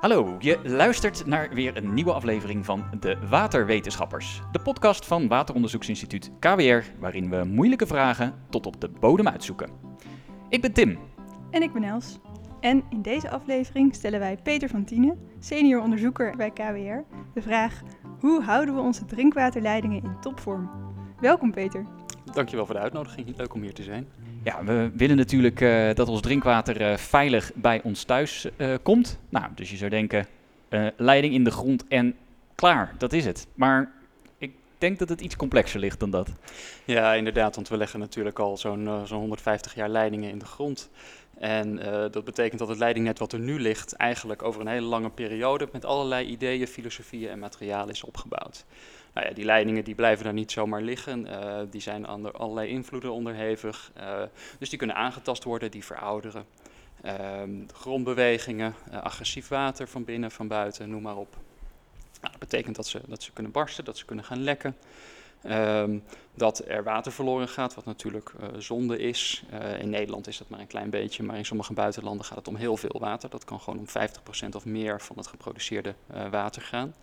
Hallo, je luistert naar weer een nieuwe aflevering van De Waterwetenschappers. De podcast van Wateronderzoeksinstituut KWR, waarin we moeilijke vragen tot op de bodem uitzoeken. Ik ben Tim. En ik ben Els. En in deze aflevering stellen wij Peter van Tienen, senior onderzoeker bij KWR, de vraag: hoe houden we onze drinkwaterleidingen in topvorm? Welkom Peter. Dankjewel voor de uitnodiging. Leuk om hier te zijn. Ja, we willen natuurlijk uh, dat ons drinkwater uh, veilig bij ons thuis uh, komt. Nou, dus je zou denken, leiding in de grond en klaar, dat is het. Maar ik denk dat het iets complexer ligt dan dat. Ja, inderdaad, want we leggen natuurlijk al zo'n zo'n 150 jaar leidingen in de grond. En dat betekent dat het leidingnet wat er nu ligt eigenlijk over een hele lange periode met allerlei ideeën, filosofieën en materialen is opgebouwd. Nou ja, die leidingen die blijven daar niet zomaar liggen. Uh, die zijn aan allerlei invloeden onderhevig. Uh, dus die kunnen aangetast worden, die verouderen. Uh, grondbewegingen, eh, agressief water van binnen, van buiten, noem maar op. Nou, dat betekent dat ze, dat ze kunnen barsten, dat ze kunnen gaan lekken. Um, dat er water verloren gaat, wat natuurlijk zonde is. In Nederland is dat maar een klein beetje, maar in sommige buitenlanden gaat het om heel veel water. Dat kan gewoon om 50% of meer van het geproduceerde water gaan.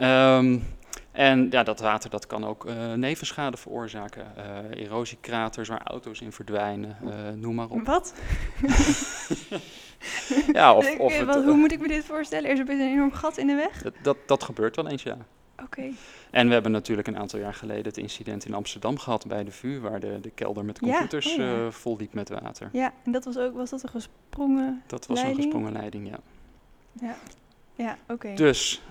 Um, en ja, dat water dat kan ook uh, nevenschade veroorzaken. Uh, erosiekraters waar auto's in verdwijnen, uh, noem maar op. Wat? ja, of, of het, hoe moet ik me dit voorstellen? Er is een enorm gat in de weg? Dat, dat, dat gebeurt wel eens, ja. Oké. Okay. En we hebben natuurlijk een aantal jaar geleden het incident in Amsterdam gehad bij de VU, waar de, de kelder met computers ja, oh ja. vol liep met water. Ja, en dat was ook, was dat een gesprongen Dat was leiding? een gesprongen leiding, ja. Ja, ja oké. Okay. Dus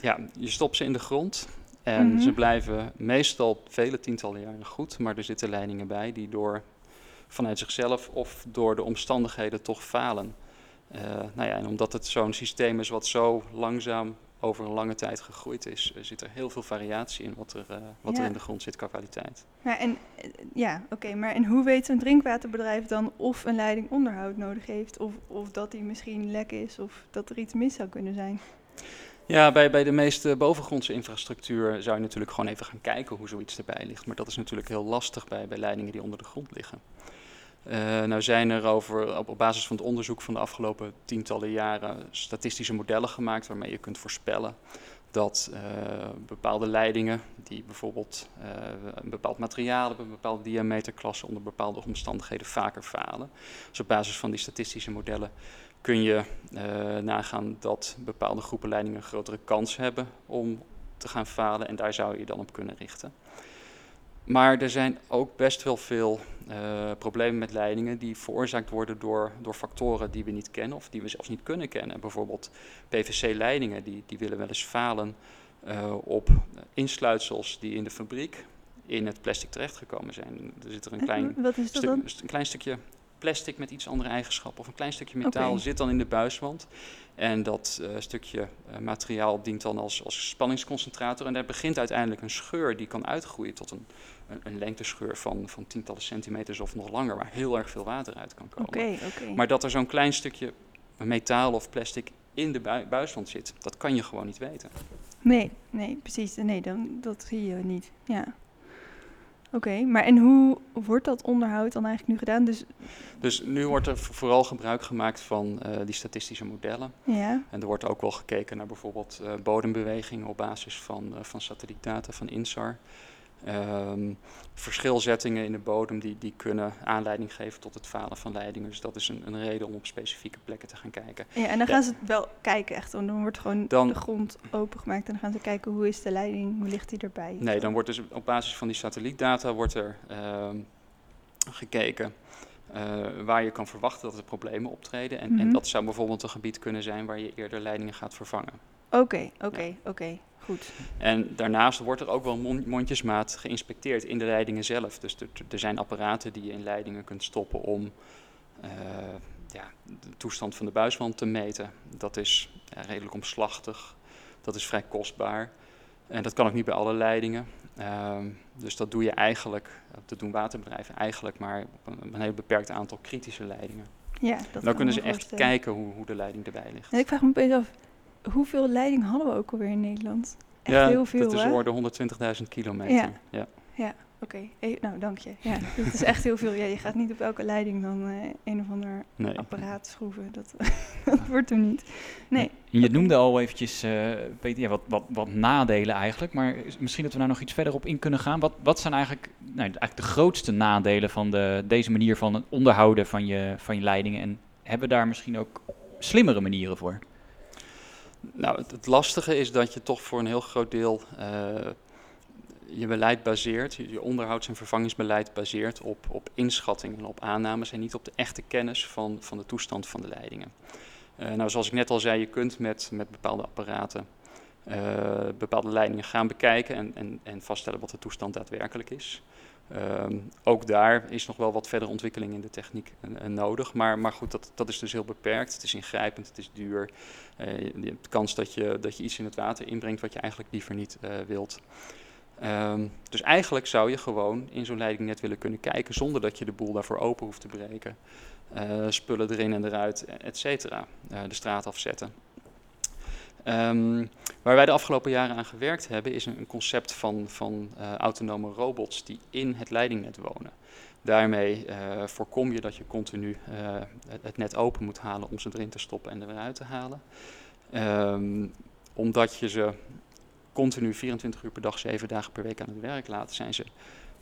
ja, je stopt ze in de grond en mm -hmm. ze blijven meestal vele tientallen jaren goed, maar er zitten leidingen bij die door vanuit zichzelf of door de omstandigheden toch falen. Uh, nou ja, en omdat het zo'n systeem is wat zo langzaam over een lange tijd gegroeid is, uh, zit er heel veel variatie in wat er, uh, wat ja. er in de grond zit qua kwaliteit. Ja, en, ja oké, okay, maar en hoe weet een drinkwaterbedrijf dan of een leiding onderhoud nodig heeft, of, of dat die misschien lek is, of dat er iets mis zou kunnen zijn? Ja, bij, bij de meeste bovengrondse infrastructuur zou je natuurlijk gewoon even gaan kijken hoe zoiets erbij ligt. Maar dat is natuurlijk heel lastig bij, bij leidingen die onder de grond liggen. Uh, nou zijn er over, op, basis van het onderzoek van de afgelopen tientallen jaren statistische modellen gemaakt waarmee je kunt voorspellen dat uh, bepaalde leidingen die bijvoorbeeld uh, een bepaald materiaal hebben, een bepaalde diameterklasse onder bepaalde omstandigheden vaker falen. Dus op basis van die statistische modellen kun je uh, nagaan dat bepaalde groepen leidingen een grotere kans hebben om te gaan falen en daar zou je dan op kunnen richten. Maar er zijn ook best wel veel uh, problemen met leidingen die veroorzaakt worden door, door factoren die we niet kennen of die we zelfs niet kunnen kennen. Bijvoorbeeld PVC-leidingen, die, die willen wel eens falen uh, op insluitsels die in de fabriek in het plastic terechtgekomen zijn. Er zit er een klein, een klein stukje plastic met iets andere eigenschappen of een klein stukje metaal okay. zit dan in de buiswand. En dat uh, stukje uh, materiaal dient dan als, als spanningsconcentrator. En daar begint uiteindelijk een scheur die kan uitgroeien tot een, een, een lengtescheur van, van tientallen centimeters of nog langer, waar heel erg veel water uit kan komen. Okay, okay. Maar dat er zo'n klein stukje metaal of plastic in de bui buiswand zit, dat kan je gewoon niet weten. Nee, nee, precies. Nee, dan, dat zie je niet. Ja. Oké, okay, maar en hoe wordt dat onderhoud dan eigenlijk nu gedaan? Dus, dus nu wordt er vooral gebruik gemaakt van uh, die statistische modellen. Ja. En er wordt ook wel gekeken naar bijvoorbeeld uh, bodembewegingen op basis van, uh, van satellietdata van INSAR. Um, verschilzettingen in de bodem die, die kunnen aanleiding geven tot het falen van leidingen. Dus dat is een, een reden om op specifieke plekken te gaan kijken. Ja, en dan gaan ze wel kijken echt. Dan wordt gewoon dan, de grond opengemaakt en dan gaan ze kijken hoe is de leiding, hoe ligt die erbij. Nee, dan wordt dus op basis van die satellietdata wordt er uh, gekeken uh, waar je kan verwachten dat er problemen optreden. En, mm -hmm. en dat zou bijvoorbeeld een gebied kunnen zijn waar je eerder leidingen gaat vervangen. Oké, okay, oké, okay, ja. oké. Okay. Goed. En daarnaast wordt er ook wel mondjesmaat geïnspecteerd in de leidingen zelf. Dus er zijn apparaten die je in leidingen kunt stoppen om uh, ja, de toestand van de buiswand te meten. Dat is ja, redelijk omslachtig, dat is vrij kostbaar. En dat kan ook niet bij alle leidingen. Uh, dus dat doe je eigenlijk, dat doen waterbedrijven eigenlijk maar op een, een heel beperkt aantal kritische leidingen. Ja, dat Dan kunnen ze echt kijken hoe, hoe de leiding erbij ligt. En ik vraag me opeens af, hoeveel leiding hadden we ook alweer in Nederland? Echt ja, heel veel, dat is hè? orde 120.000 kilometer. Ja. ja. ja. Oké, eh, nou dank je. Ja, dat is echt heel veel. Ja, je gaat niet op elke leiding dan eh, een of ander Nee. apparaat schroeven. Dat, dat wordt hem niet. Nee. Je noemde al eventjes, eh, Peter, ja, wat, wat, wat nadelen eigenlijk. Maar is- misschien dat we daar nog iets verder op in kunnen gaan. Wat, wat zijn eigenlijk, nou, eigenlijk de grootste nadelen van de, deze manier van het onderhouden van je, van je leidingen? En hebben we daar misschien ook slimmere manieren voor? Nou, het, lastige is dat je toch voor een heel groot deel eh, je beleid baseert, je, onderhouds- en vervangingsbeleid baseert op, op inschattingen en op aannames en niet op de echte kennis van, van de toestand van de leidingen. Eh, nou, zoals ik net al zei, je kunt met, met bepaalde apparaten eh, bepaalde leidingen gaan bekijken en, en, en vaststellen wat de toestand daadwerkelijk is. Ehm, ook daar is nog wel wat verdere ontwikkeling in de techniek eh, eh, nodig. Maar, maar goed, dat, dat is dus heel beperkt. Het is ingrijpend, het is duur. Eh, je hebt de kans dat je, dat je iets in het water inbrengt wat je eigenlijk liever niet eh, wilt. Ehm, dus eigenlijk zou je gewoon in zo'n leidingnet willen kunnen kijken zonder dat je de boel daarvoor open hoeft te breken. Eh, spullen erin en eruit, et cetera. Eh, de straat afzetten. Ehm, waar wij de afgelopen jaren aan gewerkt hebben, is een, een concept van, van eh, autonome robots die in het leidingnet wonen. Daarmee eh, voorkom je dat je continu eh, het, net open moet halen om ze erin te stoppen en er weer uit te halen. Ehm, omdat je ze continu 24 uur per dag, 7 dagen per week aan het werk laat, zijn ze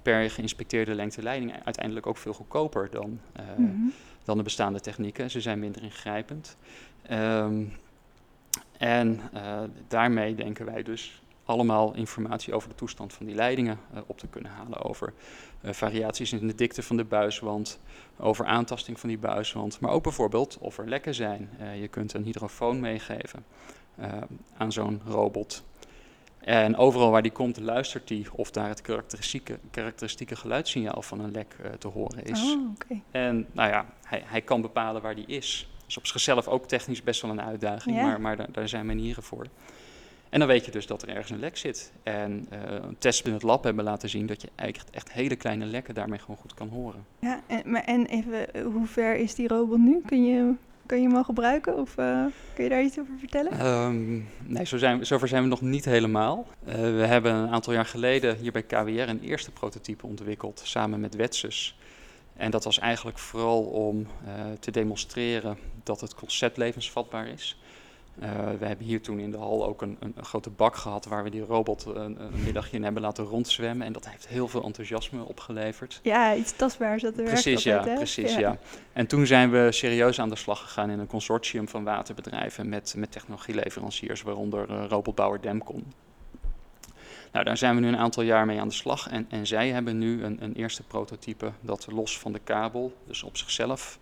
per geïnspecteerde lengte leiding uiteindelijk ook veel goedkoper dan, Mhm. dan de bestaande technieken. Ze zijn minder ingrijpend. Ehm, en eh, daarmee denken wij dus allemaal informatie over de toestand van die leidingen eh, op te kunnen halen. Over eh, variaties in de dikte van de buiswand, over aantasting van die buiswand. Maar ook bijvoorbeeld of er lekken zijn. Je kunt een hydrofoon meegeven aan zo'n robot. En overal waar die komt, luistert die of daar het karakteristieke, karakteristieke geluidssignaal van een lek te horen is. Oh. En nou ja, hij, hij kan bepalen waar die is. Is op zichzelf ook technisch best wel een uitdaging, Ja. maar, maar daar, daar zijn manieren voor. En dan weet je dus dat er ergens een lek zit. En eh tests in het lab hebben laten zien dat je eigenlijk echt hele kleine lekken daarmee gewoon goed kan horen. Ja, en, maar en even, eh, hoe ver is die robot nu? Kun je, kun je hem al gebruiken of eh, kun je daar iets over vertellen? Ehm, nee, zo zijn, zover zijn we nog niet helemaal. We hebben een aantal jaar geleden hier bij KWR een eerste prototype ontwikkeld samen met Wetsus. En dat was eigenlijk vooral om eh, te demonstreren dat het concept levensvatbaar is. Eh, we hebben hier toen in de hal ook een, een, een grote bak gehad waar we die robot een, een middagje in hebben laten rondzwemmen. En dat heeft heel veel enthousiasme opgeleverd. Ja, iets tastbaars dat er werkt Precies, ja, hè? precies, ja. En toen zijn we serieus aan de slag gegaan in een consortium van waterbedrijven met, met technologieleveranciers, waaronder eh, robotbouwer Demcon. Nou, daar zijn we nu een aantal jaar mee aan de slag en, en zij hebben nu een, een eerste prototype dat los van de kabel, dus op zichzelf,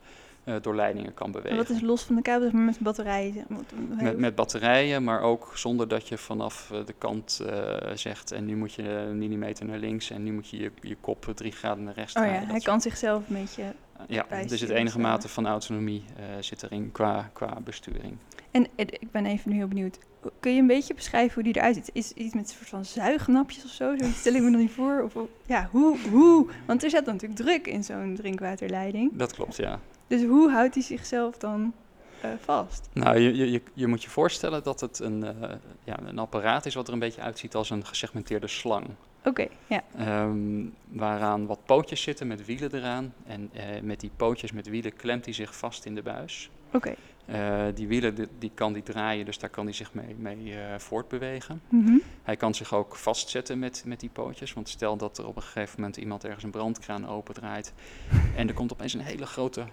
eh, door leidingen kan En bewegen. wat is los van de kabel, met batterijen? Met, met batterijen, maar ook zonder dat je vanaf eh, de kant eh, zegt en nu moet je een millimeter naar links en nu moet je je, je kop drie graden naar rechts Oh ja, hij kan zichzelf een beetje... Ja, bijsturen, dus het enige maar. mate van autonomie eh, zit erin qua, qua besturing. En eh, ik ben even nu heel benieuwd. Kun je een beetje beschrijven hoe die eruit ziet? Is iets met een soort van zuignapjes of zo? Stel ik me nog niet voor. Of, ja, hoe, hoe? Want er zit natuurlijk druk in zo'n drinkwaterleiding. Dat klopt, ja. Dus hoe houdt hij zichzelf dan eh, vast? Nou, je, je, je, moet je voorstellen dat het een, eh, ja, een apparaat is wat er een beetje uitziet als een gesegmenteerde slang. Oké, ja. Ehm, waaraan wat pootjes zitten met wielen eraan. En eh, met die pootjes met wielen klemt hij zich vast in de buis. Oké. Eh, die wielen die, die kan die draaien, dus daar kan hij zich mee, mee eh, voortbewegen. Mhm. Hij kan zich ook vastzetten met, met die pootjes. Want stel dat er op een gegeven moment iemand ergens een brandkraan opendraait. en er komt opeens een hele grote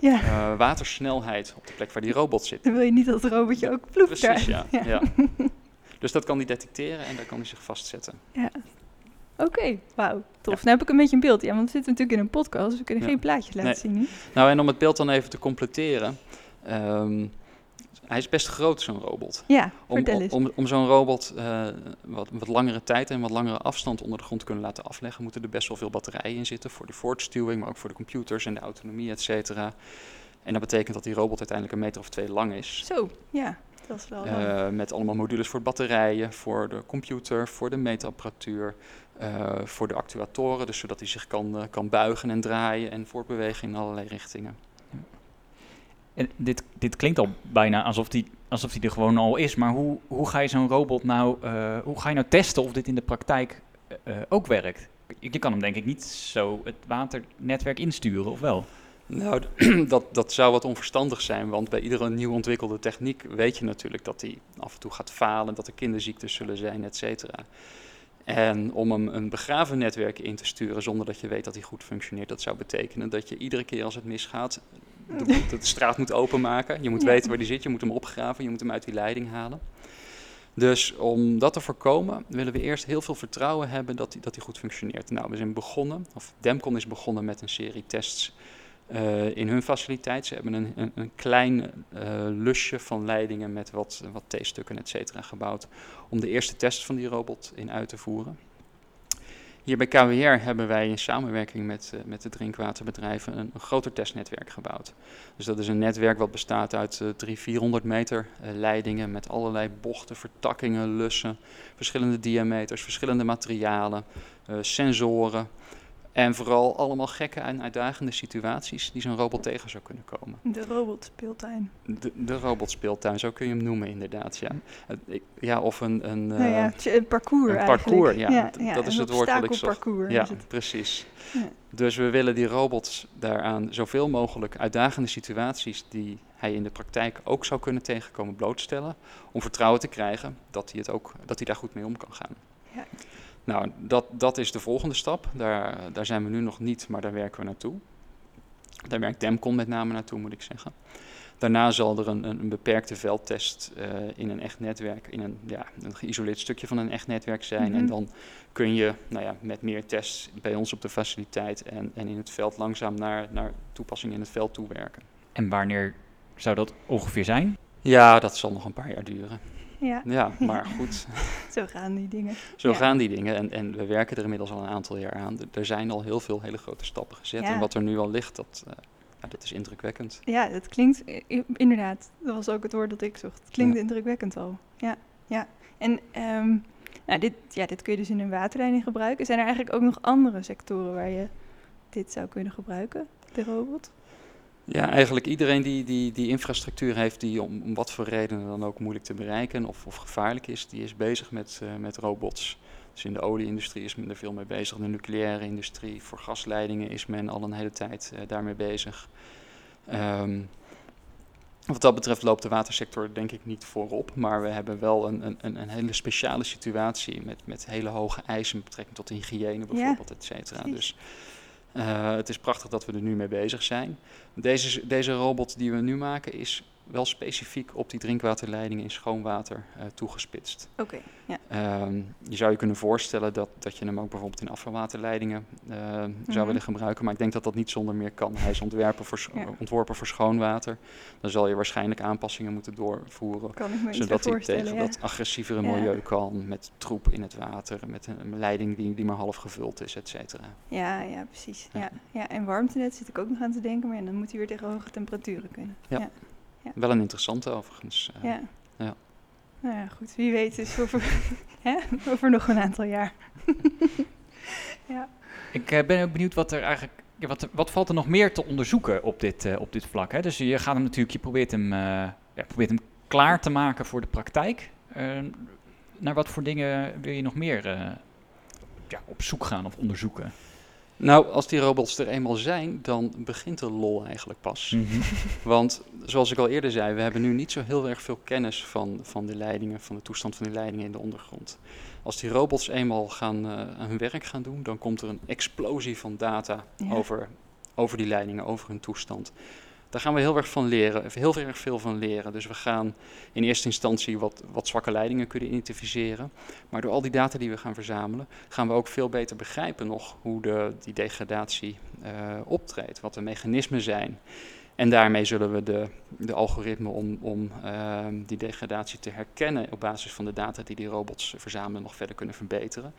Ja, watersnelheid op de plek waar die robot zit. dan wil je niet dat het robotje ook ploept Precies, daar. ja. ja. Dus dat kan hij detecteren en daar kan hij zich vastzetten. Oké, wauw, tof. Nou heb ik een beetje een beeld. Ja, want we zitten natuurlijk in een podcast, dus we kunnen Ja. geen plaatjes laten Nee. zien nu. Nou, en om het beeld dan even te completeren. ehm, hij is best groot, zo'n robot. Ja, Om, vertel eens. om, om zo'n robot eh, wat, wat langere tijd en wat langere afstand onder de grond te kunnen laten afleggen, moeten er best wel veel batterijen in zitten. Voor de voortstuwing, maar ook voor de computers en de autonomie, et cetera. En dat betekent dat die robot uiteindelijk een meter of twee lang is. Zo, ja, dat is wel lang. Eh, met allemaal modules voor batterijen, voor de computer, voor de meetapparatuur, eh, voor de actuatoren. Dus zodat hij zich kan, eh, kan buigen en draaien en voortbewegen in allerlei richtingen. En dit, dit klinkt al bijna alsof die, alsof die er gewoon al is. Maar hoe, hoe ga je zo'n robot nou, eh, hoe ga je nou testen of dit in de praktijk eh, ook werkt. Je kan hem denk ik niet zo het waternetwerk insturen, of wel? Nou, dat, dat zou wat onverstandig zijn, want bij iedere nieuw ontwikkelde techniek weet je natuurlijk dat die af en toe gaat falen, dat er kinderziektes zullen zijn, et cetera. En om hem een begraven netwerk in te sturen zonder dat je weet dat hij goed functioneert, dat zou betekenen dat je iedere keer als het misgaat, de, de straat moet openmaken. Je moet Ja. weten waar die zit, je moet hem opgraven, je moet hem uit die leiding halen. Dus om dat te voorkomen, willen we eerst heel veel vertrouwen hebben dat hij dat die goed functioneert. Nou, we zijn begonnen, of Demcon is begonnen met een serie tests eh, in hun faciliteit. Ze hebben een, een, een klein eh, lusje van leidingen met wat, wat T-stukken, et cetera, gebouwd om de eerste test van die robot in uit te voeren. Hier bij KWR hebben wij in samenwerking met, eh, met de drinkwaterbedrijven een, groter testnetwerk gebouwd. Dus dat is een netwerk wat bestaat uit eh 300, 400 meter leidingen met allerlei bochten, vertakkingen, lussen, verschillende diameters, verschillende materialen, sensoren. En vooral allemaal gekke en uitdagende situaties die zo'n robot tegen zou kunnen komen. De robotspeeltuin. De, de robotspeeltuin, zo kun je hem noemen inderdaad. Ja, ja of een, een, nou ja, eh, een parcours een parcours, ja, dat is het woord wat ik zocht. ja, precies. Dus we willen die robots daaraan zoveel mogelijk uitdagende situaties die hij in de praktijk ook zou kunnen tegenkomen blootstellen. Om vertrouwen te krijgen dat hij, het ook, dat hij daar goed mee om kan gaan. Ja. Nou, dat, dat is de volgende stap. Daar, daar zijn we nu nog niet, maar daar werken we naartoe. Daar werkt Demcon met name naartoe, moet ik zeggen. Daarna zal er een, een, een beperkte veldtest eh, in een echt netwerk, in een, ja, een geïsoleerd stukje van een echt netwerk zijn. En Mhm. dan kun je nou ja, met meer tests bij ons op de faciliteit en, en in het veld langzaam naar, naar toepassingen in het veld toewerken. En wanneer zou dat ongeveer zijn? Ja, dat zal nog een paar jaar duren. Ja, Ja, maar goed, zo gaan die dingen. zo Ja. gaan die dingen. En, en we werken er inmiddels al een aantal jaar aan. Er- zijn al heel veel hele grote stappen gezet. En wat er nu al ligt, dat, eh, ja, dat is indrukwekkend. Ja, dat klinkt i- inderdaad. Dat was ook het woord dat ik zocht. Het klinkt indrukwekkend al. Ja, ja. En ehm, nou, dit, ja, dit kun je dus in een waterleiding gebruiken. Zijn er eigenlijk ook nog andere sectoren waar je dit zou kunnen gebruiken, de robot? Ja, eigenlijk iedereen die, die, die infrastructuur heeft die om, om wat voor redenen dan ook moeilijk te bereiken of, of gevaarlijk is, die is bezig met, eh, met robots. Dus in de olieindustrie is men er veel mee bezig, de nucleaire industrie, voor gasleidingen is men al een hele tijd eh, daarmee bezig. Ehm, wat dat betreft loopt de watersector denk ik niet voorop, maar we hebben wel een, een, een hele speciale situatie met, met hele hoge eisen met betrekking tot hygiëne bijvoorbeeld, et cetera. Dus het is prachtig dat we er nu mee bezig zijn. Deze, deze robot die we nu maken is wel specifiek op die drinkwaterleidingen in schoonwater eh, toegespitst. Oké, ja. Ehm, je zou je kunnen voorstellen dat, dat je hem ook bijvoorbeeld in afvalwaterleidingen eh, Mhm. zou willen gebruiken, maar ik denk dat dat niet zonder meer kan. Hij is ontwerpen voor, Ja. ontworpen voor schoonwater. Dan zal je waarschijnlijk aanpassingen moeten doorvoeren, zodat hij tegen ja. dat agressievere milieu kan, met troep in het water, met een, leiding die, die maar half gevuld is, et cetera. Ja, ja, precies. Ja. Ja. En warmtenet zit ik ook nog aan te denken, maar dan moet hij weer tegen hoge temperaturen kunnen. Ja. Ja. Wel een interessante overigens. eh. Ja. Ja. Nou ja, goed. Wie weet dus over, hè? over nog een aantal jaar. ja. Ik eh, ben ook benieuwd wat er eigenlijk. ja, wat, wat valt er nog meer te onderzoeken op dit, eh, op dit vlak? Hè? Dus je gaat hem natuurlijk, je probeert hem, eh, ja, probeert hem klaar te maken voor de praktijk. Eh, naar wat voor dingen wil je nog meer eh, ja, op zoek gaan of onderzoeken? Nou, als die robots er eenmaal zijn, dan begint de lol eigenlijk pas. Mhm. Want zoals ik al eerder zei, we hebben nu niet zo heel erg veel kennis van, van de leidingen, van de toestand van die leidingen in de ondergrond. Als die robots eenmaal gaan, eh, aan hun werk gaan doen, dan komt er een explosie van data Ja. over, over die leidingen, over hun toestand. Daar gaan we heel erg van leren, heel erg veel van leren. Dus we gaan in eerste instantie wat, wat zwakke leidingen kunnen identificeren. Maar door al die data die we gaan verzamelen, gaan we ook veel beter begrijpen nog hoe de, die degradatie eh, optreedt, wat de mechanismen zijn. En daarmee zullen we de, de algoritme om, om ehm, die degradatie te herkennen op basis van de data die die robots verzamelen nog verder kunnen verbeteren.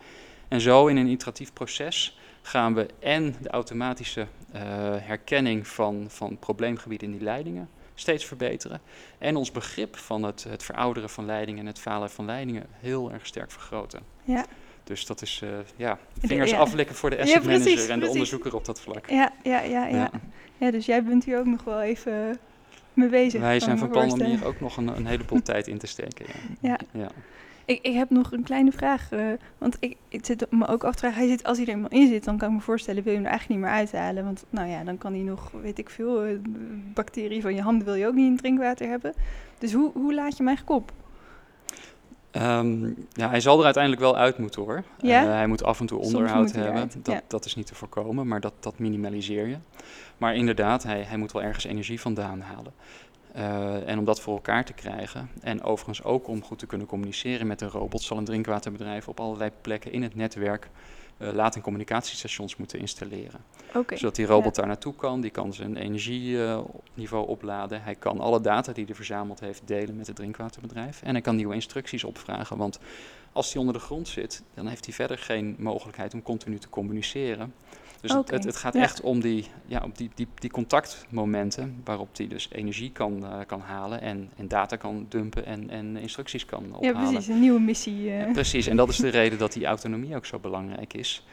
En zo in een iteratief proces gaan we en de automatische eh, herkenning van, van probleemgebieden in die leidingen steeds verbeteren. En ons begrip van het, het verouderen van leidingen en het falen van leidingen heel erg sterk vergroten. Ja. Dus dat is, eh, ja, vingers aflikken voor de Ja, asset precies, manager en de onderzoeker op dat vlak. Ja, ja, ja, ja, ja. dus jij bent hier ook nog wel even mee bezig. Wij zijn van plan om hier ook nog een, een heleboel tijd in te steken. Ja. Ja. Ik, ik heb nog een kleine vraag. eh, want ik, ik zit me ook af te vragen. Hij zit, als hij er eenmaal in zit, dan kan ik me voorstellen, wil je hem er eigenlijk niet meer uithalen. Want nou ja, dan kan hij nog, weet ik veel, eh, bacteriën van je handen wil je ook niet in drinkwater hebben. Dus hoe, hoe laat je hem eigenlijk op? Ehm, ja, hij zal er uiteindelijk wel uit moeten hoor. Ja? Eh, hij moet af en toe onderhoud hebben. Dat, ja. dat is niet te voorkomen, maar dat, dat minimaliseer je. Maar inderdaad, hij, hij moet wel ergens energie vandaan halen. Eh, en om dat voor elkaar te krijgen, en overigens ook om goed te kunnen communiceren met een robot, zal een drinkwaterbedrijf op allerlei plekken in het netwerk eh laat- en communicatiestations moeten installeren. Zodat die robot daar naartoe kan, die kan zijn energieniveau opladen. Hij kan alle data die hij verzameld heeft delen met het drinkwaterbedrijf. En hij kan nieuwe instructies opvragen, want als hij onder de grond zit, dan heeft hij verder geen mogelijkheid om continu te communiceren. Dus het- het, het gaat ja. echt om die, ja, op die, die, die contactmomenten waarop hij dus energie kan, eh, kan halen en, en data kan dumpen en, en instructies kan Ja, ophalen. precies. Een nieuwe missie. eh. Ja, precies, en dat is de reden dat die autonomie ook zo belangrijk is.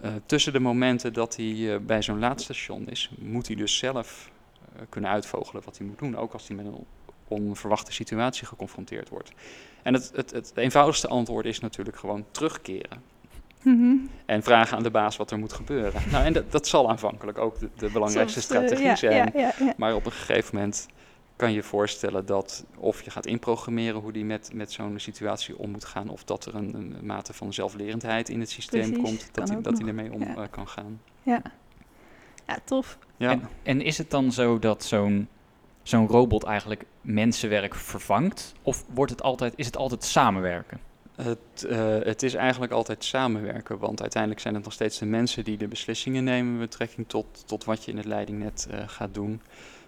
Eh, tussen de momenten dat hij bij zo'n laadstation is, moet hij dus zelf kunnen uitvogelen wat hij moet doen, ook als hij met een onverwachte situatie geconfronteerd wordt. En het, het, het eenvoudigste antwoord is natuurlijk gewoon terugkeren Mhm. en vragen aan de baas wat er moet gebeuren. Nou, en dat, dat zal aanvankelijk ook de, de belangrijkste Soms, eh, strategie ja, zijn. Ja, ja, ja. Maar op een gegeven moment kan je je voorstellen dat of je gaat inprogrammeren hoe die met, met zo'n situatie om moet gaan, of dat er een, een mate van zelflerendheid in het systeem Precies, komt, dat hij, dat ermee om eh, kan gaan. ja. Ja, tof. Ja, En, en is het dan zo dat zo'n zo'n robot eigenlijk mensenwerk vervangt? Of wordt het altijd, is het altijd samenwerken? het, eh, het is eigenlijk altijd samenwerken, want uiteindelijk zijn het nog steeds de mensen die de beslissingen nemen met betrekking tot, tot wat je in het leidingnet eh, gaat doen.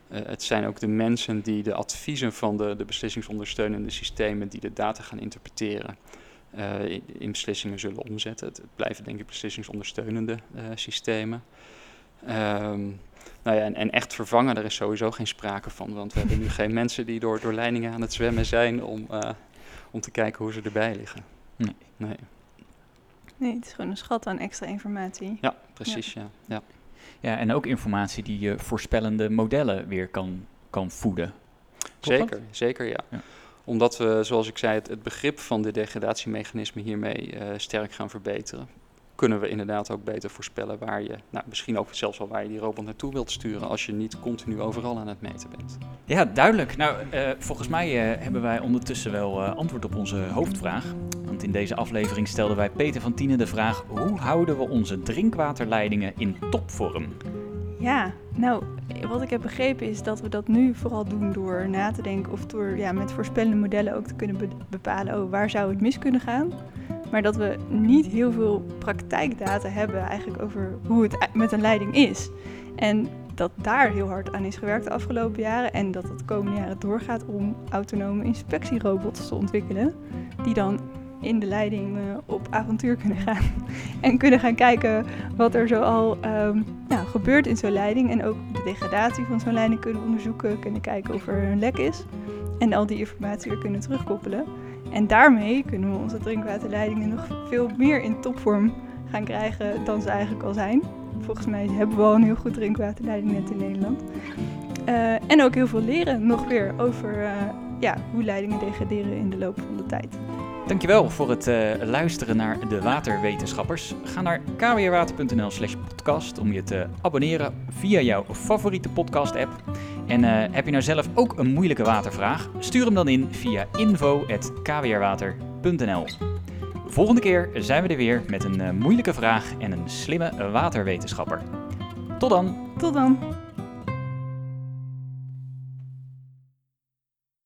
Eh, het zijn ook de mensen die de adviezen van de, de beslissingsondersteunende systemen, die de data gaan interpreteren, eh, in, in beslissingen zullen omzetten. Het, het blijven denk ik beslissingsondersteunende eh, systemen. Ehm, nou ja, en, en echt vervangen, daar is sowieso geen sprake van, want we hebben nu geen mensen die door, door leidingen aan het zwemmen zijn om, eh, om te kijken hoe ze erbij liggen. Nee. nee. Nee, het is gewoon een schat aan extra informatie. Ja, precies, ja. ja. Ja, en ook informatie die je voorspellende modellen weer kan, kan voeden. Klopt dat? Zeker, zeker ja. Ja. Omdat we, zoals ik zei, het, het begrip van de degradatiemechanismen hiermee eh, sterk gaan verbeteren, kunnen we inderdaad ook beter voorspellen waar je, nou, misschien ook zelfs wel waar je die robot naartoe wilt sturen als je niet continu overal aan het meten bent. Ja, duidelijk. Nou, eh, volgens mij eh, hebben wij ondertussen wel eh, antwoord op onze hoofdvraag. Want in deze aflevering stelden wij Peter van Tienen de vraag: hoe houden we onze drinkwaterleidingen in topvorm? Ja, nou, wat ik heb begrepen is dat we dat nu vooral doen door na te denken of door ja, met voorspellende modellen ook te kunnen be- bepalen, oh, waar zou het mis kunnen gaan. Maar dat we niet heel veel praktijkdata hebben eigenlijk over hoe het e- met een leiding is. En dat daar heel hard aan is gewerkt de afgelopen jaren en dat het de komende jaren doorgaat om autonome inspectierobots te ontwikkelen. Die dan in de leiding eh, op avontuur kunnen gaan. En kunnen gaan kijken wat er zoal ehm gebeurt in zo'n leiding. En ook de degradatie van zo'n leiding kunnen onderzoeken. Kunnen kijken of er een lek is. En al die informatie weer kunnen terugkoppelen. En daarmee kunnen we onze drinkwaterleidingen nog veel meer in topvorm gaan krijgen dan ze eigenlijk al zijn. Volgens mij hebben we al een heel goed drinkwaterleidingnet in Nederland. Eh, en ook heel veel leren nog weer over eh, ja, hoe leidingen degraderen in de loop van de tijd. Dankjewel voor het eh, luisteren naar de Waterwetenschappers. Ga naar kwrwater.nl slash podcast om je te abonneren via jouw favoriete podcast app. En eh, heb je nou zelf ook een moeilijke watervraag? Stuur hem dan in via info.kwrwater.nl Volgende keer zijn we er weer met een eh, moeilijke vraag en een slimme waterwetenschapper. Tot dan! Tot dan!